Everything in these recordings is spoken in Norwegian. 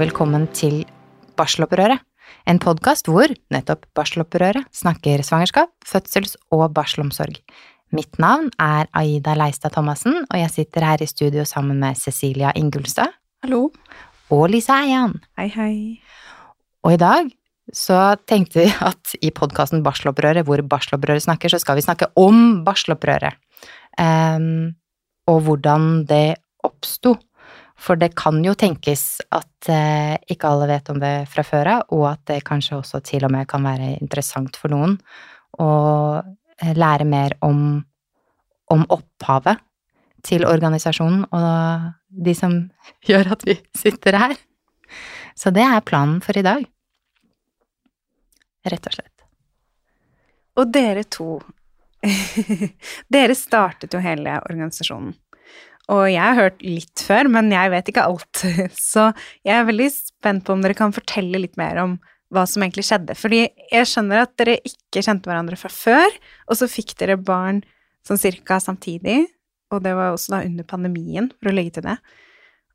velkommen til Barselopprøret. En podkast hvor nettopp Barselopprøret snakker svangerskap, fødsels- og barselomsorg. Mitt navn er Aida Leistad Thomassen, og jeg sitter her i studio sammen med Cecilia Ingulstad Hallo. og Lisa Eian. Hei, hei. Og i dag så tenkte vi at i podkasten Barselopprøret, hvor barselopprøret snakker, så skal vi snakke om barselopprøret. Um, og hvordan det oppsto. For det kan jo tenkes at eh, ikke alle vet om det fra før av, og at det kanskje også til og med kan være interessant for noen å eh, lære mer om, om opphavet til organisasjonen og de som gjør at vi sitter her. Så det er planen for i dag. Rett og slett. Og dere to Dere startet jo hele organisasjonen. Og jeg har hørt litt før, men jeg vet ikke alt. Så jeg er veldig spent på om dere kan fortelle litt mer om hva som egentlig skjedde. Fordi jeg skjønner at dere ikke kjente hverandre fra før, og så fikk dere barn sånn cirka samtidig. Og det var også da under pandemien, for å legge til det.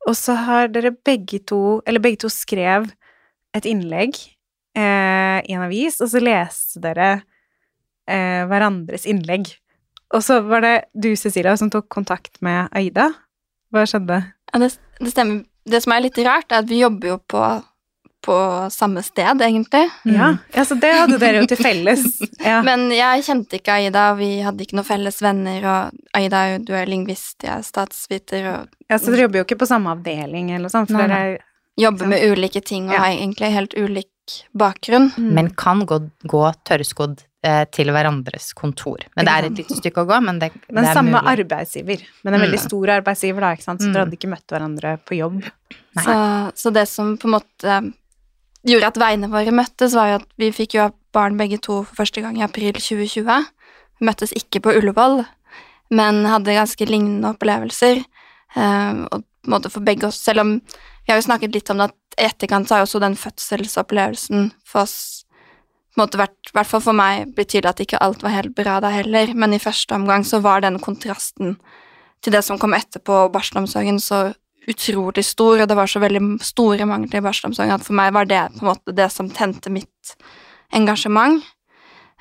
Og så har dere begge to, eller begge to skrev et innlegg eh, i en avis, og så leste dere eh, hverandres innlegg. Og så var det du, Cecilia, som tok kontakt med Aida. Hva skjedde? Ja, det, det stemmer. Det som er litt rart, er at vi jobber jo på, på samme sted, egentlig. Ja, ja, så det hadde dere jo til felles. Ja. Men jeg kjente ikke Aida, og vi hadde ikke noen felles venner, og Aida er jo du er lingvist, jeg er statsviter, og ja, så dere jobber jo ikke på samme avdeling eller noe sånt, for Nei, dere er jobber med ulike ting, og Ja. har egentlig helt ulik bakgrunn. Men kan gå, gå tørrskodd til hverandres kontor. Men det er et lite stykke å gå, men det, Men det er samme mulig. arbeidsgiver. Men en veldig Mm. stor arbeidsgiver, da, ikke sant, så Mm. dere hadde ikke møtt hverandre på jobb. Så, så det som på en måte gjorde at veiene våre møttes, var jo at vi fikk jo barn begge to for første gang i april 2020. Vi møttes ikke på Ullevål, men hadde ganske lignende opplevelser. Eh, og på en måte for begge oss, selv om vi har jo snakket litt om det at i etterkant så har jo også den fødselsopplevelsen for oss måte vært, hvert fall for meg, betyr at ikke alt var helt bra da heller, men i første omgang så var den kontrasten til det som kom etterpå, barselomsorgen, så utrolig stor, og det var så veldig store mangler i barselomsorgen at for meg var det på en måte det som tente mitt engasjement.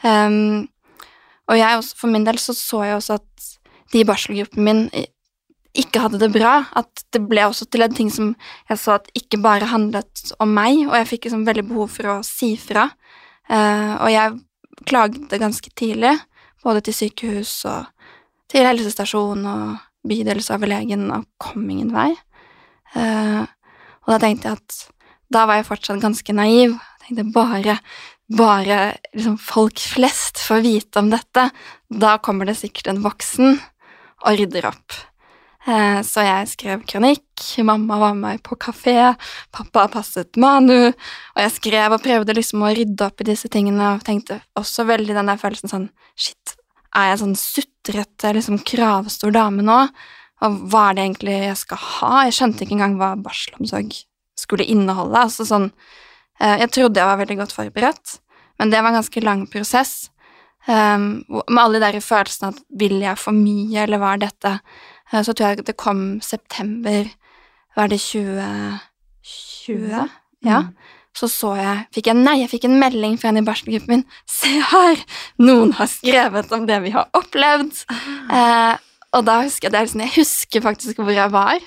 Um, og jeg også, for min del så så jeg også at de i barselgruppen min ikke hadde det bra, at det ble også til en ting som jeg så at ikke bare handlet om meg, og jeg fikk liksom veldig behov for å si fra. Eh, og jeg klagde ganske tidlig, både til sykehus og til helsestasjon og bydelsoverlegen, og kom ingen vei. Eh, og da tenkte jeg at da var jeg fortsatt ganske naiv. Tenkte bare, bare liksom folk flest får vite om dette. Da kommer det sikkert en voksen og rydder opp. Eh, så jeg skrev kronikk, mamma var med meg på kafé, pappa passet Manu, og jeg skrev og prøvde liksom å rydde opp i disse tingene, og tenkte også veldig den der følelsen sånn Shit, er jeg sånn sutrete, liksom kravstor dame nå? Og hva er det egentlig jeg skal ha? Jeg skjønte ikke engang hva barselomsorg skulle inneholde. Altså sånn eh, Jeg trodde jeg var veldig godt forberedt, men det var en ganske lang prosess. Um, med alle de der følelsene at vil jeg for mye, eller hva er dette? Eh, så tror jeg det kom september Var det 2020? Ja. Så så jeg Fikk jeg Nei, jeg fikk en melding fra en i barselgruppen min. Se her! Noen har skrevet om det vi har opplevd. Eh, og da husker jeg det liksom, Jeg husker faktisk hvor jeg var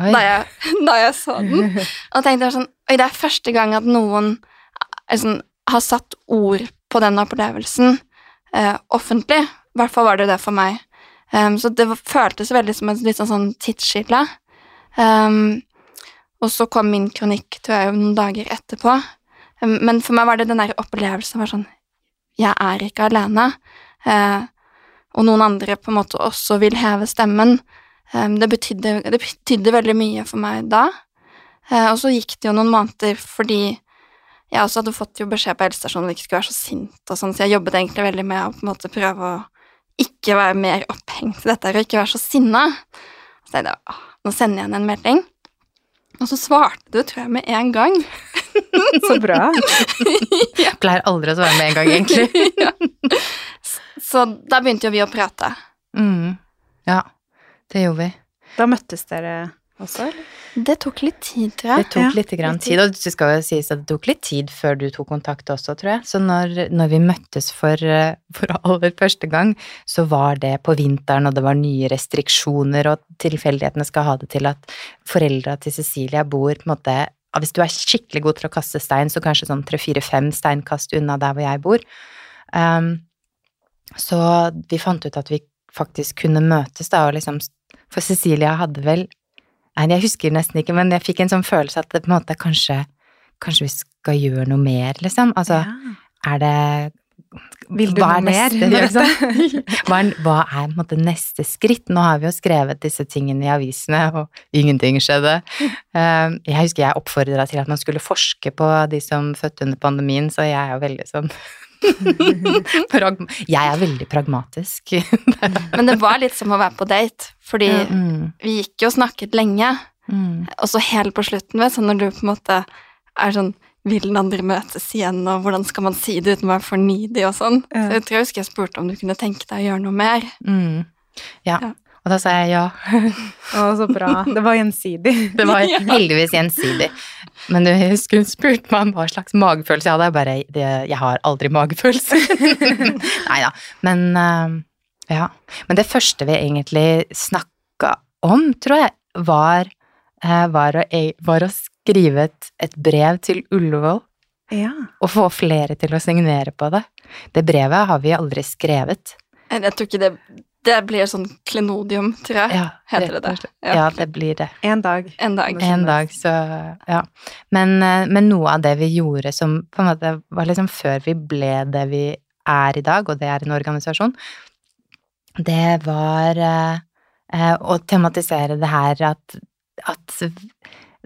da jeg, da jeg så den. Og tenkte jeg sånn Oi, det er første gang at noen sånn, har satt ord på den opplevelsen eh, offentlig. I hvert fall var det det for meg. Um, så det føltes veldig som et litt sånn, sånn tidsskille. Um, og så kom min kronikk tror jeg, noen dager etterpå. Um, men for meg var det den der opplevelsen var sånn Jeg er ikke alene. Uh, og noen andre på en måte også vil heve stemmen. Det, betydde, det betydde veldig mye for meg da. Uh, og så gikk det jo noen måneder fordi jeg også hadde fått jo beskjed på helsestasjonen at jeg ikke skulle være så sint, og sånn, så jeg jobbet egentlig veldig med å på en måte prøve å ikke være mer opphengt i dette her, og ikke være så sinna. Så tenkte jeg da, nå sender jeg henne en melding. Og så svarte du, tror jeg, med en gang. Så bra. Jeg pleier aldri å svare med en gang, egentlig. ja. Så da begynte jo vi å prate. Mm. Ja, det gjorde vi. Da møttes dere også. Det tok litt tid, tror jeg. Det tok Ja, litt grann litt tid, og det skal jo sies at det tok litt tid før du tok kontakt også, tror jeg. Så når, når vi møttes for, eh, for aller første gang, så var det på vinteren, og det var nye restriksjoner, og tilfeldighetene skal ha det til at foreldra til Cecilia bor på en måte Hvis du er skikkelig god til å kaste stein, så kanskje sånn tre-fire-fem steinkast unna der hvor jeg bor. Um, så vi fant ut at vi faktisk kunne møtes, da, og liksom For Cecilia hadde vel Nei, jeg husker nesten ikke, men jeg fikk en sånn følelse at det på en måte kanskje Kanskje vi skal gjøre noe mer, liksom? Altså, Ja. er det Vil du hva noe mer neste, ikke? Hva er, hva er måte neste skritt? Nå har vi jo skrevet disse tingene i avisene, og ingenting skjedde. Eh, Jeg husker jeg oppfordra til at man skulle forske på de som fødte under pandemien, så jeg er jo veldig sånn Jeg er veldig pragmatisk. Men det var litt som å være på date, fordi Mm, vi gikk jo og snakket lenge, mm. og så helt på slutten, vet du, når du på en måte er sånn vil den andre møtes igjen, og hvordan skal man si det uten å være for needy og sånn? Ja. Så jeg tror jeg husker jeg spurte om du kunne tenke deg å gjøre noe mer. Mm. Ja. Ja. Og da sa jeg ja. Å, så bra. Det var gjensidig. Det var heldigvis gjensidig. Men du husker hun spurte meg om hva slags magefølelse jeg hadde. Jeg bare det, Jeg har aldri magefølelse. Nei da. Men eh, ja. Men det første vi egentlig snakka om, tror jeg, var, eh, var, å, e- var å skrive et, et brev til Ullevål. Ja. Og få flere til å signere på det. Det brevet har vi aldri skrevet. Jeg jeg tror ikke det Det blir sånn klenodium, tror jeg. Ja, Heter det der. det? slett. Ja, det blir det. En dag. En dag. En dag, så ja. Men, eh, men noe av det vi gjorde som på en måte var liksom før vi ble det vi er i dag, og det er en organisasjon, det var eh, eh, å tematisere det her at, at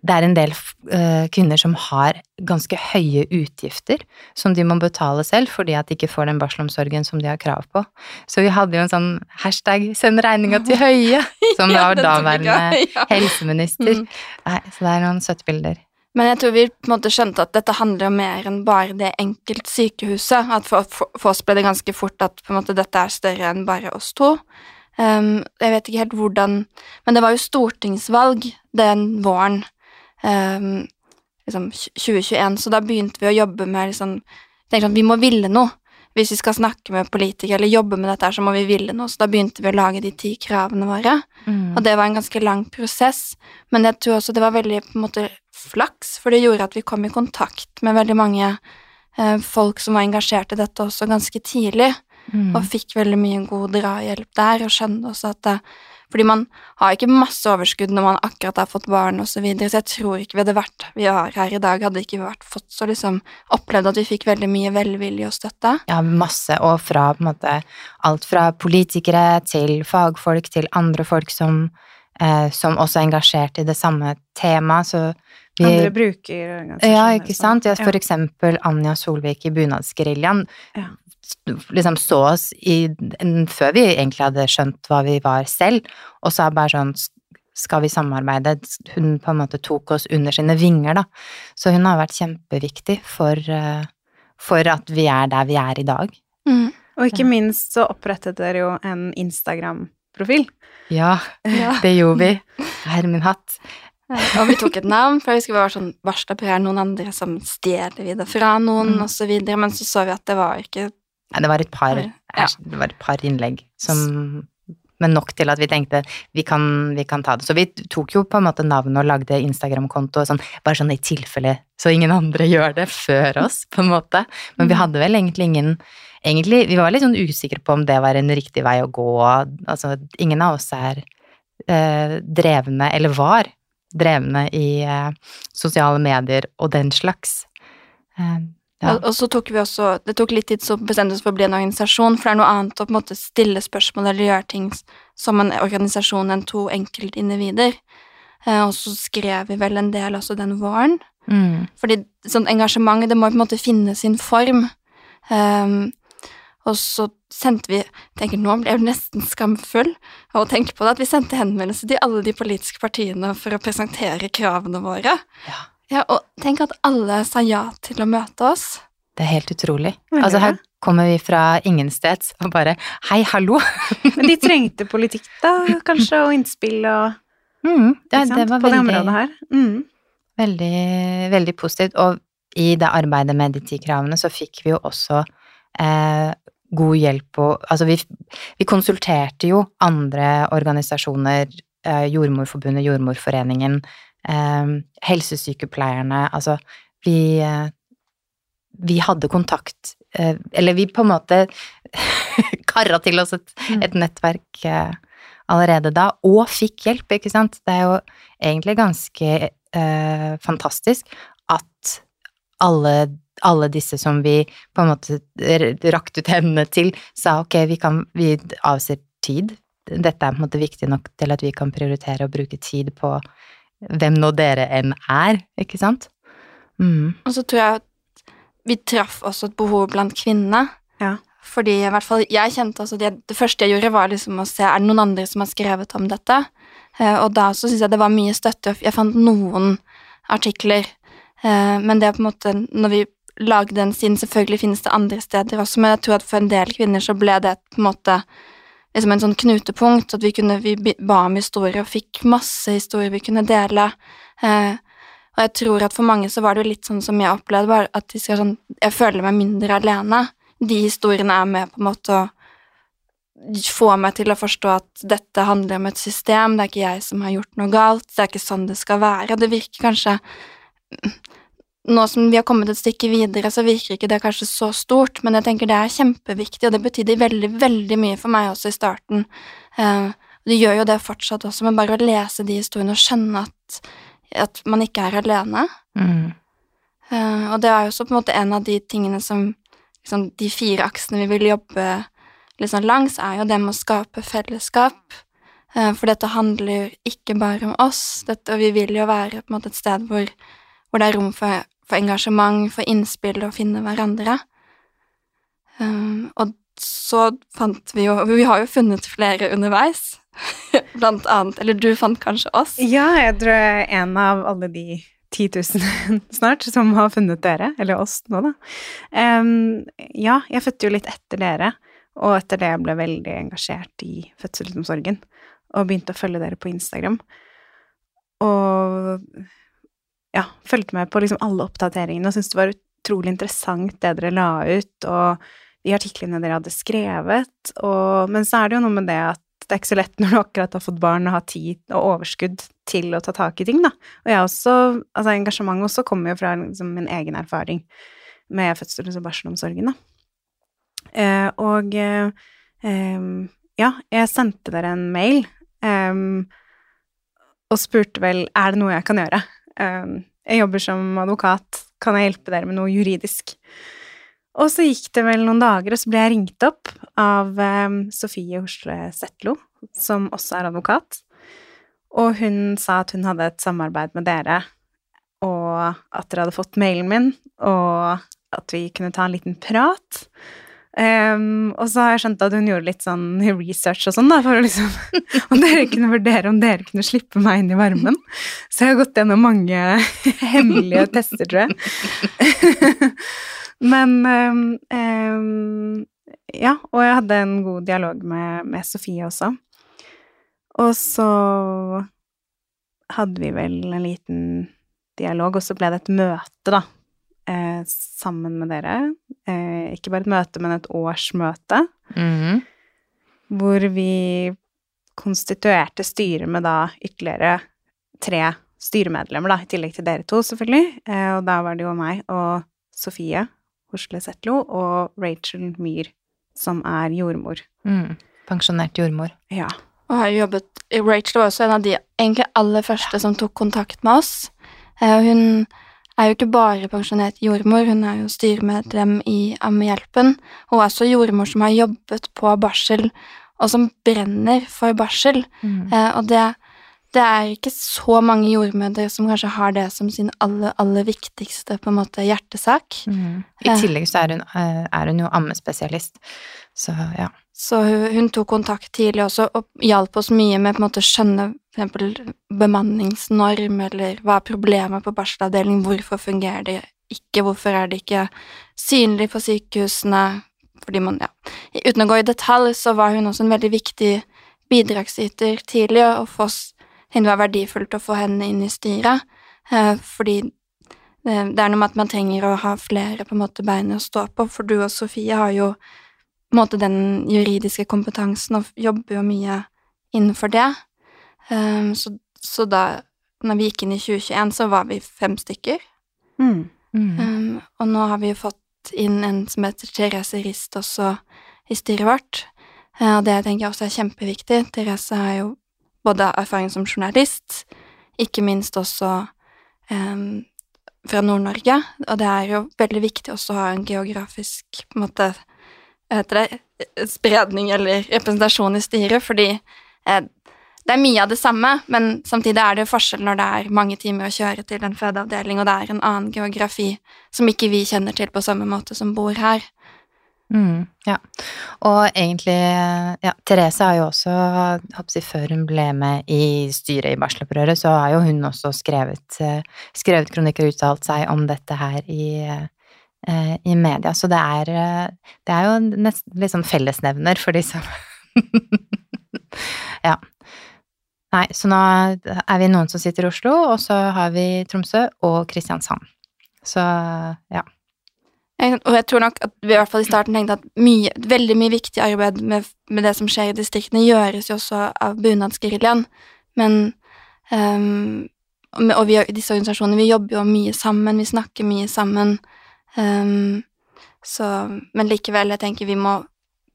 det er en del uh, kvinner som har ganske høye utgifter som de må betale selv fordi at de ikke får den barselomsorgen som de har krav på. Så vi hadde jo en sånn hashtag 'send regninga til Høie', som Ja, var daværende. Ja. helseminister. Mm. Nei, så det er noen søte bilder. Men jeg tror vi på en måte skjønte at dette handler om mer enn bare det enkeltsykehuset. At for, for, for oss ble det ganske fort at på en måte dette er større enn bare oss to. Um, jeg vet ikke helt hvordan Men det var jo stortingsvalg den våren um, liksom 2021, så da begynte vi å jobbe med liksom tenkte sånn, Vi må ville noe. Hvis vi skal snakke med politikere eller jobbe med dette, så må vi ville noe. Så da begynte vi å lage de ti kravene våre. Og det var en ganske lang prosess, men jeg tror også det var veldig på en måte flaks, for det gjorde at vi kom i kontakt med veldig mange eh, folk som var engasjert i dette også ganske tidlig, Mm. og fikk veldig mye god drahjelp der, og skjønte også at det, fordi man har ikke masse overskudd når man akkurat har fått barn og så videre, så jeg tror ikke vi hadde vært vi har her i dag, hadde ikke vært fått så liksom opplevd at vi fikk veldig mye velvilje og støtte. Ja, masse, og fra på en måte alt fra politikere til fagfolk til andre folk som, eh, som også er engasjert i det samme temaet, så vi Andre brukerorganisasjoner. Ja, ikke sånn. sant? Ja, for eksempel Anja Solvik i Bunadsgeriljaen Ja. liksom så oss i, før vi egentlig hadde skjønt hva vi var selv, og sa bare sånn skal vi samarbeide? Hun på en måte tok oss under sine vinger, da. Så hun har vært kjempeviktig for, eh, for at vi er der vi er i dag. Mm. Og ikke minst så opprettet dere jo en Instagram-profil. Ja, Ja. det gjorde vi. Herre min hatt. Og vi tok et navn, for jeg husker vi var sånn Varsla her, noen andre som stjeler vi det fra noen, Mm. videre, men så så vi at det var ikke Nei, det var et par, Ja. det var et par innlegg som Men nok til at vi tenkte vi kan, vi kan ta det. Så vi tok jo på en måte navnet og lagde Instagram-konto sånn, bare sånn i tilfelle, så ingen andre gjør det før oss, på en måte. Men vi Mm. hadde vel egentlig ingen Egentlig, vi var litt sånn usikre på om det var en riktig vei å gå. Altså, ingen av oss er eh, drevne, eller var drevne i eh, sosiale medier og den slags. Eh, ja. Og, så tok vi også Det tok litt tid så bestemte vi oss for å bli en organisasjon, for det er noe annet å på en måte stille spørsmål eller gjøre ting som en organisasjon enn to enkeltindivider. Eh, og så skrev vi vel en del også den våren. Mm. Fordi sånn engasjement, det må på en måte finne sin form. Ehm, og så sendte vi tenker Nå ble jeg nesten skamfull av å tenke på det, at vi sendte henvendelse til alle de politiske partiene for å presentere kravene våre. Ja. Ja, og tenk at alle sa ja til å møte oss. Det er helt utrolig. Veldig Altså, her kommer vi fra ingensteds og bare hei, hallo. Men de trengte politikk, da, kanskje, og innspill og Mm, det, ikke sant? det var på det området her. Mm. veldig, veldig positivt. Og i det arbeidet med de ti kravene så fikk vi jo også eh, god hjelp og Altså, vi, vi konsulterte jo andre organisasjoner, eh, Jordmorforbundet, Jordmorforeningen, eh, helsesykepleierne, altså vi eh, vi hadde kontakt, eh, eller vi på en måte karra til oss et, Mm. et nettverk eh, allerede da, og fikk hjelp, ikke sant. Det er jo egentlig ganske eh, fantastisk at alle, alle disse som vi på en måte rakte ut hendene til, sa ok, vi kan, vi avser tid. Dette er på en måte viktig nok til at vi kan prioritere å bruke tid på hvem nå dere enn er, ikke sant? Mm. Og så tror jeg at vi traff også et behov blant kvinnene. Ja. Fordi i hvert fall jeg kjente også det, det første jeg gjorde, var liksom å se er det noen andre som har skrevet om dette. Eh, og da så syns jeg det var mye støtte. Jeg fant noen artikler, eh, men det er på en måte Når vi lagde den siden, selvfølgelig finnes det andre steder også, men jeg tror at for en del kvinner så ble det på en måte liksom en sånn knutepunkt, at vi kunne Vi ba om historier og fikk masse historier vi kunne dele. Eh, og jeg tror at for mange så var det litt sånn som jeg opplevde, bare at de skal sånn Jeg føler meg mindre alene. De historiene er med på en måte å få meg til å forstå at dette handler om et system, det er ikke jeg som har gjort noe galt, det er ikke sånn det skal være. Og Det virker kanskje Nå som vi har kommet et stykke videre, så virker ikke det kanskje så stort, men jeg tenker det er kjempeviktig, og det betydde veldig, veldig mye for meg også i starten. Eh, det gjør jo det fortsatt også, men bare å lese de historiene og skjønne at, at man ikke er alene. Mm. Eh, og det er jo også på en måte en av de tingene som liksom, De fire aksene vi vil jobbe liksom langs, er jo det med å skape fellesskap. Eh, for dette handler jo ikke bare om oss, dette, og vi vil jo være på en måte et sted hvor, hvor det er rom for, for engasjement, for innspill og finne hverandre. Um, og så fant vi jo Vi har jo funnet flere underveis, blant annet Eller du fant kanskje oss? Ja, jeg tror jeg er en av alle de 10 000 snart som har funnet dere, eller oss nå, da. Um, ja, jeg fødte jo litt etter dere, og etter det jeg ble veldig engasjert i fødselsomsorgen, og begynte å følge dere på Instagram. Og ja, fulgte med på liksom alle oppdateringene og syntes det var utrolig interessant det dere la ut, og de artiklene dere hadde skrevet, og, men så er det jo noe med det at det er ikke så lett når du akkurat har fått barn og har tid og overskudd til å ta tak i ting, da. Og jeg også, altså engasjementet også kommer jo fra liksom, min egen erfaring med fødsels- og barselomsorgen, da. Eh, og eh, ja, jeg sendte dere en mail eh, og spurte vel er det noe jeg kan gjøre. Em, jeg jobber som advokat, kan jeg hjelpe dere med noe juridisk? Og så gikk det vel noen dager, og så ble jeg ringt opp av Sofie Horsle Zetlo, som også er advokat. Og hun sa at hun hadde et samarbeid med dere, og at dere hadde fått mailen min, og at vi kunne ta en liten prat. Em, og så har jeg skjønt at hun gjorde litt sånn research og sånn, da, for å liksom Om dere kunne vurdere om dere kunne slippe meg inn i varmen. Så jeg har gått gjennom mange hemmelige tester, tror jeg. Men um, um, Ja, og jeg hadde en god dialog med, med Sofie også. Og så hadde vi vel en liten dialog, og så ble det et møte, da, eh, sammen med dere. Eh, ikke bare et møte, men et årsmøte, Mhm. hvor vi konstituerte styret med da ytterligere tre styremedlemmer, da, i tillegg til dere to, selvfølgelig. Eh, og da var det jo meg og Sofie Horsle Zetlo og Rachel Myhr, som er jordmor. Mm. Pensjonert jordmor. Ja. Og har jobbet Rachel var også en av de egentlig aller første som tok kontakt med oss. Eh, Hun er jo ikke bare pensjonert jordmor, hun er jo styremedlem i Ammehjelpen, og også jordmor som har jobbet på barsel, og som brenner for barsel. Mm. Eh, og det, det er ikke så mange jordmødre som kanskje har det som sin aller, aller viktigste på en måte hjertesak. Mm. I tillegg så er hun, eh, er hun jo ammespesialist, så ja. Så hun, hun tok kontakt tidlig også og hjalp oss mye med å skjønne eksempel bemanningsnorm, eller hva er problemet på barselavdeling, hvorfor fungerer det ikke, hvorfor er det ikke synlig på sykehusene, fordi man, ja. Uten å gå i detalj, så var hun også en veldig viktig bidragsyter tidlig, og for oss det var verdifullt å få henne inn i styret, eh, fordi det, det er noe med at man trenger å ha flere på en måte bein å stå på, for du og Sofie har jo på en måte den juridiske kompetansen og jobber jo mye innenfor det. Um, så, så da når vi gikk inn i 2021, så var vi fem stykker. Mm. Um, og nå har vi jo fått inn en som heter Therese Rist også i styret vårt. Og det tenker jeg også er kjempeviktig. Therese har jo både erfaring som journalist, ikke minst også um, fra Nord-Norge, og det er jo veldig viktig også å ha en geografisk på en måte, heter det, spredning eller representasjon i styret, fordi eh, det er mye av det samme, men samtidig er det forskjell når det er mange timer å kjøre til en fødeavdeling, og det er en annen geografi som ikke vi kjenner til på samme måte som bor her. Mm, ja. Og egentlig, ja, Therese har jo også, jeg, før hun ble med i styret i Barselopprøret, så har jo hun også skrevet, skrevet kronikker og uttalt seg om dette her i, eh, i media. Så det er, det er jo nesten litt sånn fellesnevner for de som Ja. Nei, så nå er vi noen som sitter i Oslo, og så har vi Tromsø og Kristiansand. Så ja. Og jeg tror nok at vi i hvert fall i starten tenkte at mye, veldig mye viktig arbeid med, med, det som skjer i distriktene, gjøres jo også av bunadsgeriljaen. Men um, Og vi, disse organisasjonene, vi jobber jo mye sammen, vi snakker mye sammen. Um, så Men likevel, jeg tenker vi må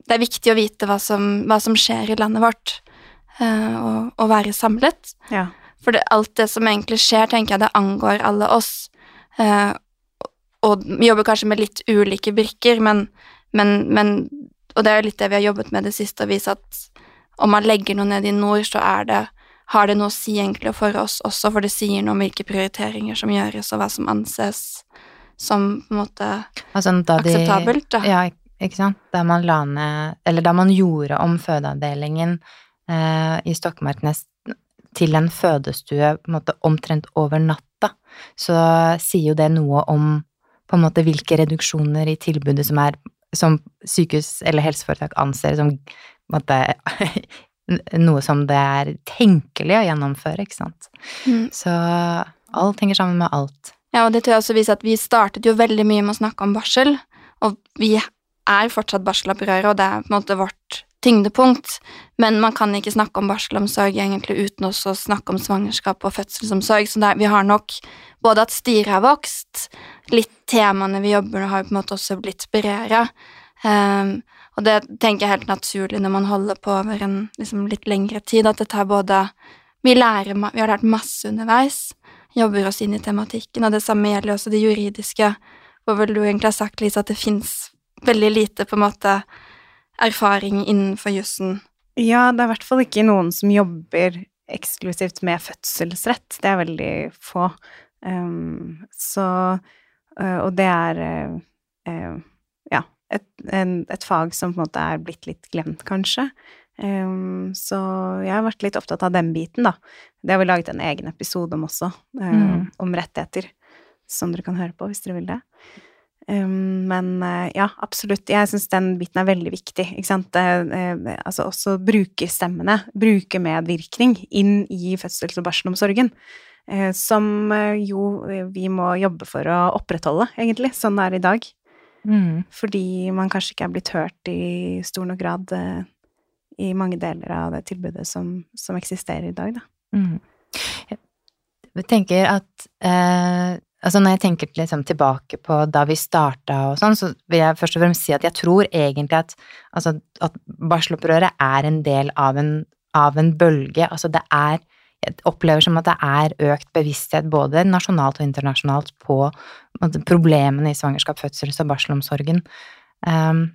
Det er viktig å vite hva som, hva som skjer i landet vårt, uh, og, og, være samlet. Ja. For det, alt det som egentlig skjer, tenker jeg det angår alle oss. Uh, og vi jobber kanskje med litt ulike brikker, men, men, men, Og det er litt det vi har jobbet med det siste, å vise at om man legger noe ned i nord, så er det har det noe å si egentlig for oss også, for det sier noe om hvilke prioriteringer som gjøres, og hva som anses som på en måte altså, da de, akseptabelt. Da. Ja, ikke sant. Da man la ned Eller da man gjorde om fødeavdelingen eh, i Stokmarknes til en fødestue på en måte omtrent over natta, så sier jo det noe om på en måte hvilke reduksjoner i tilbudet som er som sykehus eller helseforetak anser som måte, noe som det er tenkelig å gjennomføre, ikke sant. Mm. Så alt henger sammen med alt. Ja, og det tror jeg også viser at vi startet jo veldig mye med å snakke om barsel, og vi er fortsatt barselopprøret, og det er på en måte vårt tyngdepunkt, men man kan ikke snakke om barselomsorg egentlig uten også å snakke om svangerskap og fødselsomsorg, så der, vi har nok både at styret har vokst, litt temaene vi jobber med har på en måte også blitt bredere, um, og det tenker jeg er helt naturlig når man holder på over en liksom, litt lengre tid, at det tar både Vi lærer, vi har lært masse underveis, jobber oss inn i tematikken, og det samme gjelder også det juridiske, hvor vel du egentlig har sagt, Lise, at det fins veldig lite på en måte erfaring innenfor jussen? Ja, det er i hvert fall ikke noen som jobber eksklusivt med fødselsrett. Det er veldig få. Um, så uh, Og det er uh, ja, et, en, et, fag som på en måte er blitt litt glemt, kanskje. Um, så jeg har vært litt opptatt av den biten, da. Det har vi laget en egen episode om også, mm. om rettigheter, som dere kan høre på hvis dere vil det. Um, men uh, ja, absolutt. Jeg syns den biten er veldig viktig. Ikke sant. Uh, altså også brukerstemmene, brukermedvirkning inn i fødsels- og barselomsorgen. Uh, som jo vi må jobbe for å opprettholde, egentlig, sånn det er i dag. Mm. Fordi man kanskje ikke er blitt hørt i stor nok grad i mange deler av det tilbudet som, som eksisterer i dag, da. Mm. Jeg tenker at Altså når jeg tenker liksom tilbake på da vi starta og sånn, så vil jeg først og fremst si at jeg tror egentlig at, altså, at barselopprøret er en del av en, av en bølge. Altså det er Jeg opplever som at det er økt bevissthet både nasjonalt og internasjonalt på problemene i svangerskap, fødsels- og barselomsorgen um,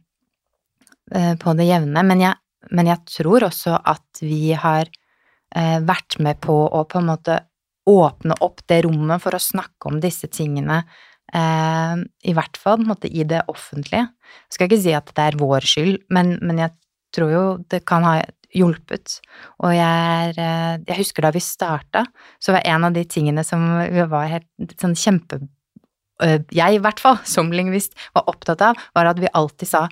på det jevne. Men jeg, men jeg, tror også at vi har uh, vært med på å på en måte åpne opp det rommet for å snakke om disse tingene, eh, i hvert fall måte, i det offentlige. Jeg skal ikke si at det er vår skyld, men, men jeg tror jo det kan ha hjulpet. Og jeg, er, eh, jeg husker da vi starta, så var en av de tingene som var helt sånn kjempe eh, Jeg i hvert fall, som lingvist, var opptatt av, var at vi alltid sa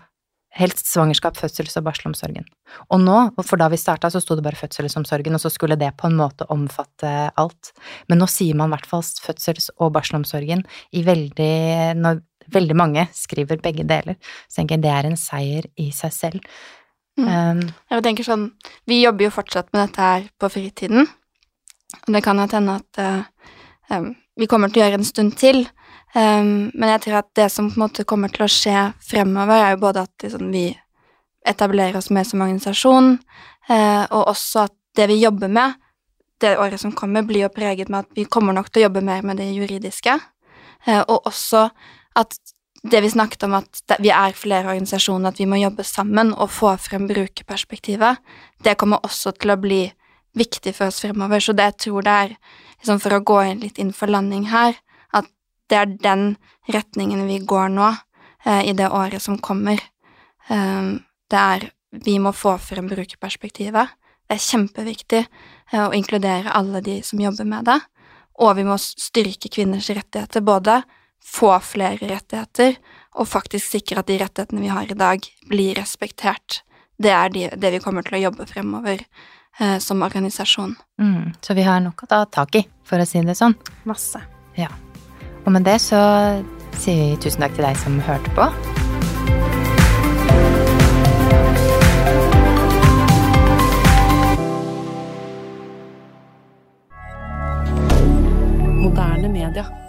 helst svangerskap, fødsels- og barselomsorgen. Og nå, for da vi starta, så sto det bare fødselsomsorgen, og så skulle det på en måte omfatte alt. Men nå sier man i hvert fall fødsels- og barselomsorgen i veldig Når veldig mange skriver begge deler, så tenker jeg det er en seier i seg selv. Mm. Um, Jeg tenker sånn, Vi jobber jo fortsatt med dette her på fritiden. Og det kan hende at eh, em, vi kommer til å gjøre en stund til. Um, men jeg tror at det som på en måte kommer til å skje fremover, er jo både at liksom, vi etablerer oss mer som organisasjon, uh, og også at det vi jobber med det året som kommer, blir jo preget med at vi kommer nok til å jobbe mer med det juridiske. uh, og også at det vi snakket om, at vi er flere organisasjoner, at vi må jobbe sammen og få frem brukerperspektivet, det kommer også til å bli viktig for oss fremover. Så det jeg tror det er, liksom for å gå litt inn for landing her, at det er den retningen vi går nå, eh, i det året som kommer. Eh, det er vi må få frem brukerperspektivet. Det er kjempeviktig eh, å inkludere alle de som jobber med det. Og vi må styrke kvinners rettigheter, både få flere rettigheter og faktisk sikre at de rettighetene vi har i dag, blir respektert. Det er de, det vi kommer til å jobbe fremover eh, som organisasjon. Mm, så vi har noe å ta tak i, for å si det sånn. Masse. Ja. Og med det så sier vi tusen takk til deg som hørte på. Moderne media.